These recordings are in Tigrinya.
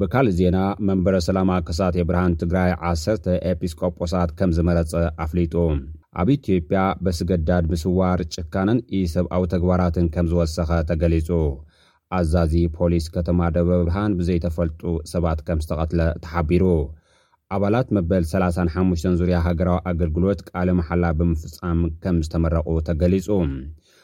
ብካልእ ዜና መንበረ ሰላማ ከሳቴ ብርሃን ትግራይ ዓሰርተ ኤጲስቆጶሳት ከምዝመረጸ ኣፍሊጡ። ኣብ ኢትዮጵያ በስገዳድ ምስዋር፣ ጭካነን ኢሰብኣዊ ተግባራትን ከምዝወሰኸ ተገሊጹ። ኣዛዚ ፖሊስ ከተማ ደብረብርሃን ብዘይተፈልጡ ሰባት ከምዝተቐትለ ተሓቢሩ። ኣባላት መበል ሰላሳን ሓሙሽተን ዙርያ ሃገራዊ ኣገልግሎት ቃለ መሓላ ብምፍጻም ከምዝተመረቑ ተገሊጹ።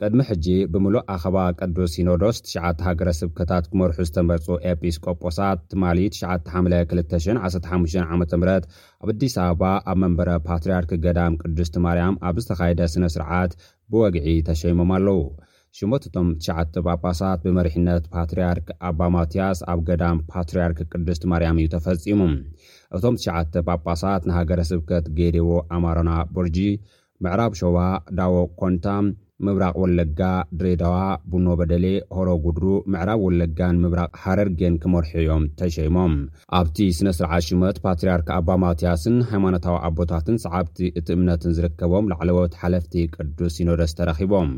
ቅድሚ ሕጂ ብምሉእ ኣኸባ ቅዱስ ሲኖዶስ ትሽዓተ ሃገረ ስብከታት ክመርሑ ዝተመርጹ ኤጲስ ቆጶሳት ትማሊ ትሽዓተ ሓምለ ክልተ ሽሕን ዓሰርተ ሓሙሽተን ዓመተ ምህረት ኣብ ኣዲስ ኣበባ ኣብ መንበረ ፓትርያርክ ገዳም ቅድስት ማርያም ኣብ ዝተኻየደ ስነ ስርዓት ብወግዒ ተሸይሞም ኣለዉ። ሽሞት እቶም ትሽዓተ ጳጳሳት ብመሪሕነት ፓትርያርክ ኣባ ማትያስ ኣብ ገዳም ፓትርያርክ ቅድስት ማርያም እዩ ተፈጺሙ። እቶም ትሽዓተ ጳጳሳት ንሃገረ ስብከት ጌዴዎ ኣማሮና ቦርጂ፣ ምዕራብ ሸዋ፣ ዳዎ ኮንታ፣ ምብራቕ ወለጋ፣ ድሬዳዋ፣ ቡኖ በደሌ፣ ሆሮ ጉድሩ፣ ምዕራብ ወለጋን ምብራቕ ሃረርጌን ክመርሑ እዮም ተሸይሞም። ኣብቲ ስነ ስርዓት ሹመት ፓትርያርክ ኣባ ማትያስን ሃይማኖታዊ ኣቦታትን ሰዓብቲ እቲ እምነትን ዝርከቦም ላዕለዎት ሓለፍቲ ቅዱስ ሲኖዶስ ተረኺቦም።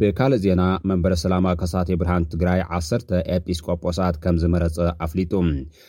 ብካልእ ዜና መንበረ ሰላማ ከሳቴ ብርሃን ትግራይ ዓሰርተ ኤጲስ ቆጶሳት ከምዝመረፀ ኣፍሊጡ።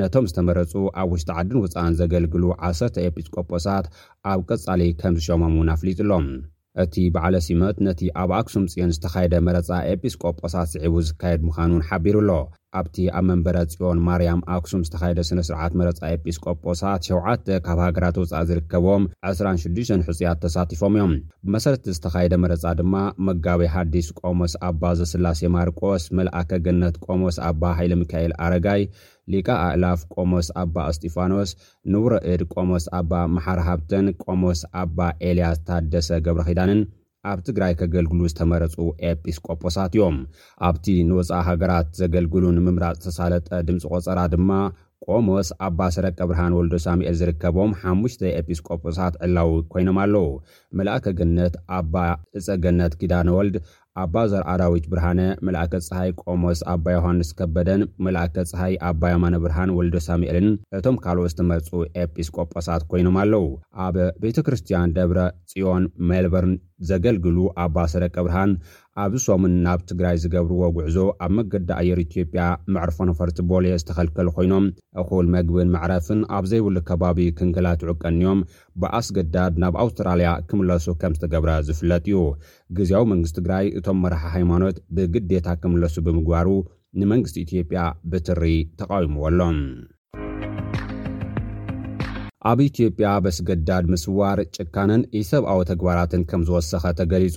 ነቶም ዝተመረጹ ኣብ ውሽጢ ዓድን ውጻእን ዘገልግሉ ዓሰርተ ኤጲስቆጶሳት ኣብ ቀጻሊ ከም ዝሸሞም እውን ኣፍሊጡ ኣሎ። እቲ በዓለ ሲመት ነቲ ኣብ ኣክሱም ጽዮን ዝተኻየደ መረጻ ኤጲስቆጶሳት ስዒቡ ዝካየድ ምዃኑ እውን ሓቢሩ ኣሎ። ኣብቲ ኣብ መንበረ ጽዮን ማርያም ኣክሱም ዝተኻየደ ስነ ስርዓት መረጻ ኤጲስቆጶሳት ሸውዓተ ካብ ሃገራት ወጻኢ ዝርከቦም ዕስራን ሽዱሽተን ሕጹያት ተሳቲፎም እዮም። ብመሰረት ዝተኻየደ መረፃ ድማ መጋቤ ሐዲስ ቆሞስ ኣባ ዘስላሴ ማርቆስ፣ መልኣከ ገነት ቆሞስ ኣባ ኃይለሚካኤል ኣረጋይ፣ ሊቀ ኣእላፍ ቆሞስ ኣባ እስጢፋኖስ፣ ንቡረ እድ ቆሞስ ኣባ መሓሪ ሃብተን ቆሞስ ኣባ ኤልያስ ታደሰ ገብረኪዳንን ኣብ ትግራይ ከገልግሉ ዝተመረፁ ኤጲስቆጶሳት እዮም። ኣብቲ ንወፃኢ ሃገራት ዘገልግሉ ንምምራፅ ዝተሳለጠ ድምፂ ቆፀራ ድማ ቆሞስ ኣባ ሰረቀብርሃን ወልደሳሙኤል ዝርከቦም ሓሙሽተ ኤጲስቆጶሳት ዕላዊ ኰይኖም ኣለዉ። መልኣከ ገነት ኣባ እፀገነት ኪዳነወልድ፣ ኣባ ዘርኣዳዊት ብርሃነ፣ መልኣከ ፀሓይ ቆሞስ ኣባ ዮሃንስ ከበደን መልኣከ ፀሓይ ኣባ የማነብርሃን ወልደሳሙኤልን እቶም ካልኦት ዝተመርፁ ኤጲስቆጶሳት ኰይኖም ኣለዉ። ኣብ ቤተክርስትያን ደብረ ፅዮን ሜልበርን ዘገልግሉ ኣባ ሰረቀብርሃን ኣብዚ ሰሙን ናብ ትግራይ ዝገብርዎ ጉዕዞ ኣብ መገዲ ኣየር ኢትዮጵያ መዕርፎ ነፈርቲ ቦሌ ዝተኸልከሉ ኮይኖም እኹል መግብን መዕረፍን ኣብ ዘይብሉ ከባቢ ክንገላትዑ ቀንዮም ብኣስገዳድ ናብ ኣውስትራልያ ክምለሱ ከም ዝተገብረ ዝፍለጥ እዩ። ግዝያዊ መንግስቲ ትግራይ እቶም መራሒ ሃይማኖት ብግዴታ ክምለሱ ብምግባሩ ንመንግስቲ ኢትዮጵያ ብትሪ ተቓዊምዎ ኣሎ። ኣብ ኢትዮጵያ በስገዳድ ምስዋር፣ ጭካነን ኢሰብኣዊ ተግባራትን ከም ዝወሰኸ ተገሊፁ።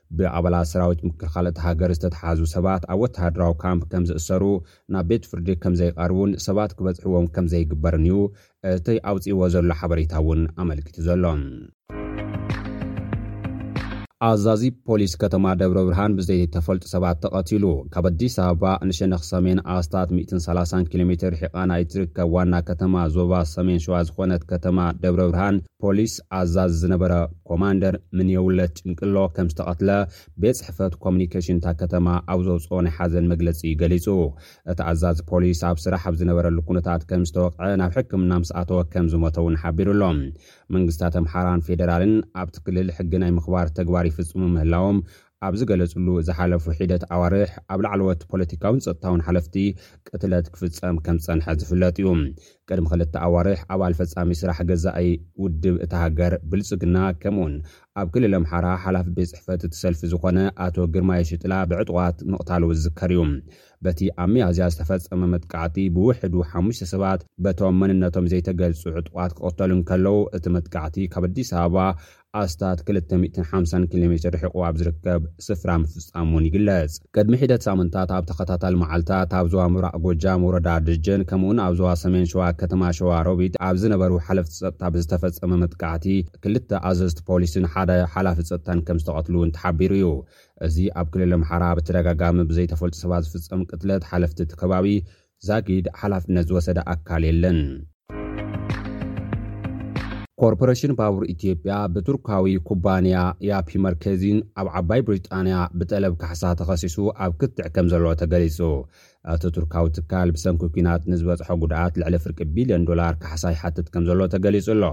ብኣባላት ሰራዊት ምክልኻል እታ ሃገር ዝተትሓዙ ሰባት ኣብ ወተሃደራዊ ካምፕ ከም ዝእሰሩ፣ ናብ ቤት ፍርዲ ከም ዘይቐርቡን ሰባት ክበጽሕዎም ከም ዘይግበርን እዩ እቲ ኣውጺእዎ ዘሎ ሓበሬታ እውን ኣመልኪቱ ዘሎ። ኣዛዚ ፖሊስ ከተማ ደብረ ብርሃን ብዘይተፈልጡ ሰባት ተቐቲሉ። ካብ ኣዲስ ኣበባ ንሸነኽ ሰሜን ኣስታት ሚእትን ሰላሳን ኪሎ ሜተር ርሒቓ ናይ እትርከብ ዋና ከተማ ዞባ ሰሜን ሸዋ ዝኾነት ከተማ ደብረ ብርሃን ፖሊስ ኣዛዚ ዝነበረ ኮማንደር ምንየውለት ጭንቅሎ ከም ዝተቐትለ ቤት ጽሕፈት ኮሙኒኬሽን እታ ከተማ ኣብ ዘውጽኦ ናይ ሓዘን መግለጺ ገሊጹ። እቲ ኣዛዚ ፖሊስ ኣብ ስራሕ ኣብ ዝነበረሉ ኩነታት ከም ዝተወቕዐ ናብ ሕክምና ምስ ኣተወ ከም ዝሞተ እውን ሓቢሩ ኣሎ። መንግስታት ኣምሓራን ፌደራልን ኣብቲ ክልል ሕጊ ናይ ምኽባር ተግባር ይፍጽሙ ምህላዎም ኣብ ዝገለጽሉ ዝሓለፉ ሒደት ኣዋርሕ ኣብ ላዕለዎት ፖለቲካውን ጸጥታውን ሓለፍቲ ቅትለት ክፍጸም ከም ዝጸንሐ ዝፍለጥ እዩ። ቅድሚ ክልተ ኣዋርሕ ኣባል ፈጻሚ ስራሕ ገዛኢ ውድብ እታ ሃገር ብልጽግና ከምኡ'ውን ኣብ ክልል ኣምሓራ ሓላፊ ቤት ጽሕፈት እቲ ሰልፊ ዝኾነ ኣቶ ግርማይ ሽጥላ ብዕጡቓት ምቕታሉ ዝዝከር እዩ። በቲ ኣብ ሚያዝያ ዝተፈጸመ መጥቃዕቲ ብውሕዱ ሓሙሽተ ሰባት በቶም መንነቶም ዘይተገልጹ ዕጡቓት ክቕተሉ እንከለዉ እቲ መጥቃዕቲ ካብ ኣዲስ ኣበባ ኣስታት ክልተ ሚእትን ሓምሳን ኪሎ ሜተር ርሒቑ ኣብ ዝርከብ ስፍራ ምፍጻሙ እውን ይግለጽ። ቅድሚ ሒደት ሳምንታት ኣብ ተኸታታሊ መዓልታት ኣብ ዞባ ምብራቕ ጎጃም ወረዳ ደጀን ከምኡ'ውን ኣብ ዞባ ሰሜን ሸዋ ከተማ ሸዋ ሮቢት ኣብ ዝነበሩ ሓለፍቲ ጸጥታ ብዝተፈጸመ መጥቃዕቲ ክልተ ኣዘዝቲ ፖሊስን ሓደ ሓላፊ ጸጥታን ከም ዝተቐትሉ እውን ተሓቢሩ እዩ። እዚ ኣብ ክልል ኣምሓራ ብተደጋጋሚ ብዘይተፈልጡ ሰባት ዝፍጸም ቅትለት ሓለፍቲ እቲ ከባቢ ዛጊድ ሓላፍነት ዝወሰደ ኣካል የለን። ኮርፖረሽን ባቡር ኢትዮጵያ ብቱርካዊ ኩባንያ ያፒ መርከዚን ኣብ ዓባይ ብሪጣንያ ብጠለብ ካሕሳ ተኸሲሱ ኣብ ክትዕ ከም ዘሎ ተገሊጹ። እቲ ቱርካዊ ትካል ብሰንኪ ኲናት ንዝበጽሖ ጉድኣት ልዕሊ ፍርቂ ቢልዮን ዶላር ካሕሳ ይሓትት ከም ዘሎ ተገሊጹ ኣሎ።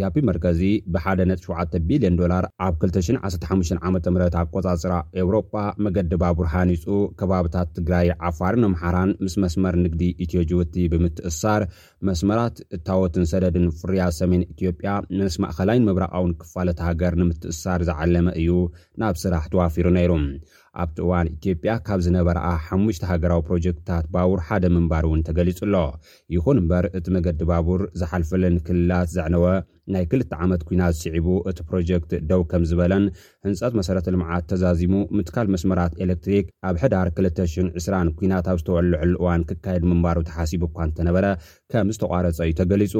ያፒ መርከዚ ብ ሓደ ነጥቢ ሸውዓተ ቢልዮን ዶላር ኣብ ክልተ ሽሕን ዓሰርተ ሓሙሽተን ዓመተ ምህረት ኣቆጻጽራ ኤውሮጳ መገዲ ባቡር ሃኒጹ ከባብታት ትግራይ፣ ዓፋርን ኣምሓራን ምስ መስመር ንግዲ ኢትዮ-ጅቡቲ ብምትእስሳር መስመራት እታወትን ሰደድን ፍርያት ሰሜን ኢትዮጵያ ምስ ማእከላይን ምብራቓውን ክፋል እታ ሃገር ንምትእስሳር ዝዓለመ እዩ ናብ ስራሕ ተዋፊሩ ነይሩ። ኣብቲ እዋን ኢትዮጵያ ካብ ዝነበራኣ ሓሙሽተ ሃገራዊ ፕሮጀክትታት ባቡር ሓደ ምንባሩ እውን ተገሊፁ ኣሎ። ይኹን እምበር እቲ መገዲ ባቡር ዝሓልፈለን ክልላት ዘዕነወ ናይ ክልተ ዓመት ኲናት ስዒቡ እቲ ፕሮጀክት ደው ከምዝበለን ህንፀት መሰረተ ልምዓት ተዛዚሙ ምትካል መስመራት ኤሌክትሪክ ኣብ ሕዳር ክልተ ሽሕን ዕስራን ኲናት ኣብ ዝተወለዐሉ እዋን ክካየድ ምንባሩ ተሓሲቡ እኳ እንተነበረ ከምዝተቋረፀ እዩ ተገሊፁ።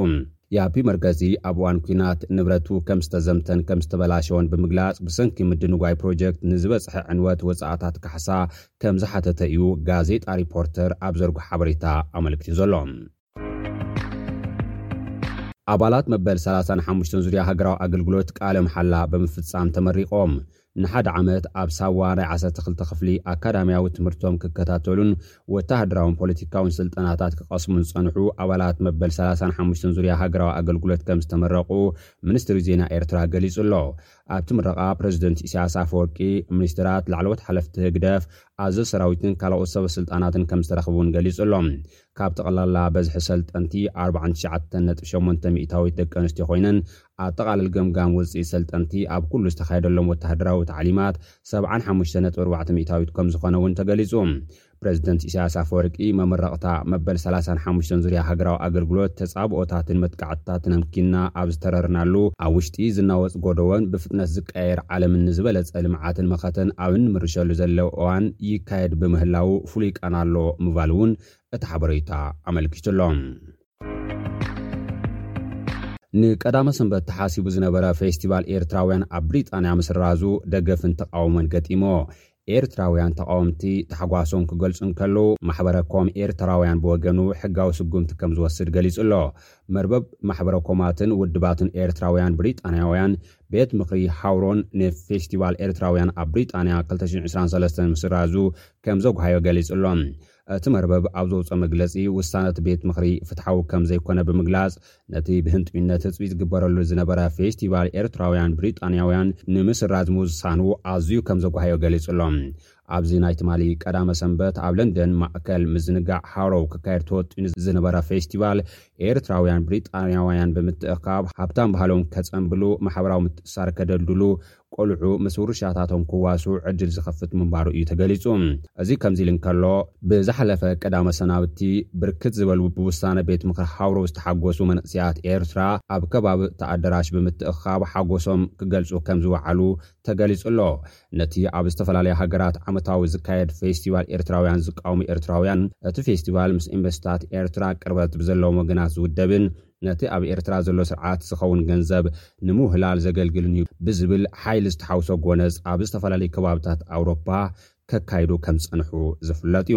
ያፒ መርገጺ ኣብ እዋን ኲናት ንብረቱ ከም ዝተዘምተን ከም ዝተበላሸወን ብምግላጽ ብሰንኪ ምድንጓይ ፕሮጀክት ንዝበጽሐ ዕንወት ወጻእታት ካሕሳ ከም ዝሓተተ እዩ ጋዜጣ ሪፖርተር ኣብ ዘርጎ ሓበሬታ ኣመልኪቱ ዘሎ። ኣባላት መበል ሰላሳን ሓሙሽተን ዙርያ ሃገራዊ ኣገልግሎት ቃለ መሓላ ብምፍጻም ተመሪቖም። ንሓደ ዓመት ኣብ ሳዋ ናይ ዓሰርተ ክልተ ክፍሊ ኣካዳምያዊ ትምህርቶም ክከታተሉን ወተሃደራውን ፖለቲካውን ስልጠናታት ክቐስሙን ዝጸንሑ ኣባላት መበል ሰላሳን ሓሙሽተን ዙርያ ሃገራዊ ኣገልግሎት ከም ዝተመረቑ ሚኒስትሪ ዜና ኤርትራ ገሊጹ ኣሎ። ኣብቲ ምረቓ ፕረዚደንት ኢሳያስ ኣፈወርቂ፣ ሚኒስትራት፣ ላዕለዎት ሓለፍቲ ህግደፍ፣ ኣዘዝቲ ሰራዊትን ካልኦት ሰበስልጣናትን ከም ዝተረኽቡ እውን ገሊጹ ኣሎ። ካብ ጠቕላላ በዝሒ ሰልጠንቲ ኣርብዓን ትሽዓተን ነጥቢ ሸሞንተ ሚእታዊት ደቂ ኣንስትዮ ኮይነን፣ ኣጠቓልል ገምጋም ውጽኢት ሰልጠንቲ ኣብ ኩሉ ዝተኻየደሎም ወተሃደራዊ ታዕሊማት ሰብዓን ሓሙሽተ ነጥቢ ኣርባዕተ ሚእታዊት ከምዝኾነ እውን ተገሊጹ። ፕረዚደንት ኢሳያስ ኣፈወርቂ መመረቕታ መበል ሰላሳን ሓሙሽተን ዙርያ ሃገራዊ ኣገልግሎት ተጻብኦታትን መጥቃዕትታትን ኣምኪንና ኣብ ዝተረርናሉ ኣብ ውሽጢ ዝናወጽ ጎደዎን ብፍጥነት ቀይር ዓለምን ንዝበለፀ ልምዓትን መኸተን ኣብ እንምርሸሉ ዘለው እዋን ይካየድ ብምህላዉ ፍሉይ ቃና ኣለዎ ምባል እውን እቲ ሓበሬታ ኣመልኪቱ ኣሎ። ንቀዳመ ሰንበት ተሓሲቡ ዝነበረ ፌስቲቫል ኤርትራውያን ኣብ ብሪጣንያ ምስራዙ ደገፍን ተቓውሞን ገጢምዎ። ኤርትራውያን ተቓወምቲ ታሕጓሶም ክገልጹ እንከለዉ፣ ማሕበረ ኮም ኤርትራውያን ብወገኑ ሕጋዊ ስጉምቲ ከም ዝወስድ ገሊጹ ኣሎ። መርበብ ማሕበረ ኮማትን ውድባትን ኤርትራውያን ብሪጣንያውያን፣ ቤት ምኽሪ ሃውሮን ንፌስቲቫል ኤርትራውያን ኣብ ብሪጣንያ ክልተ ሽሕን ዕስራን ሰለስተን ምስራዙ ከም ዘጉሃዮ ገሊጹ ኣሎ። እቲ መርበብ ኣብ ዘውጽኦ መግለጺ፣ ውሳነ'ቲ ቤት ምኽሪ ፍትሓዊ ከም ዘይኮነ ብምግላጽ፣ ነቲ ብህንጡይነት ትጽቢት ዝግበረሉ ዝነበረ ፌስቲቫል ኤርትራውያን ብሪጣንያውያን ንምስራዝ ምውሳኑ ኣዝዩ ከም ዘጓህዮ ገሊጹ ኣሎ። ኣብዚ ናይ ትማሊ ቀዳመ ሰንበት ኣብ ለንደን ማእከል ምዝንጋዕ ሃሮው ክካየድ ተወጢኑ ዝነበረ ፌስቲቫል ኤርትራውያን ብሪጣንያውያን ብምትእኽካብ ሃብታም ባህሎም ከጸንብሉ፣ ማሕበራዊ ምትእስሳር ከደልድሉ፣ ቆልዑ ምስ ውርሻታቶም ክዋስኡ ዕድል ዝኸፍት ምንባሩ እዩ ተገሊጹ። እዚ ከምዚ ኢሉ እንከሎ፣ ብዝሓለፈ ቀዳመ ሰናብቲ ብርክት ዝበሉ ብውሳነ ቤት ምኽሪ ሃብሮ ዝተሓጎሱ መንእሰያት ኤርትራ ኣብ ከባቢ እቲ ኣደራሽ ብምትእኽኻብ ሓጎሶም ክገልጹ ከም ዝወዓሉ ተገሊጹ ኣሎ። ነቲ ኣብ ዝተፈላለያ ሃገራት ዓመታዊ ዝካየድ ፌስቲቫል ኤርትራውያን ዝቃወሙ ኤርትራውያን፣ እቲ ፌስቲቫል ምስ ኤምበሲታት ኤርትራ ቅርበት ብዘለዎም ወገናት ዝውደብን፣ ነቲ ኣብ ኤርትራ ዘሎ ስርዓት ዝኸውን ገንዘብ ንምውህላል ዘገልግልን'ዩ ብዝብል ሓይሊ ዝተሓውሶ ጎነጽ ኣብ ዝተፈላለዩ ከባብታት ኣውሮፓ ከካይዱ ከም ዝጸንሑ ዝፍለጥ'ዩ።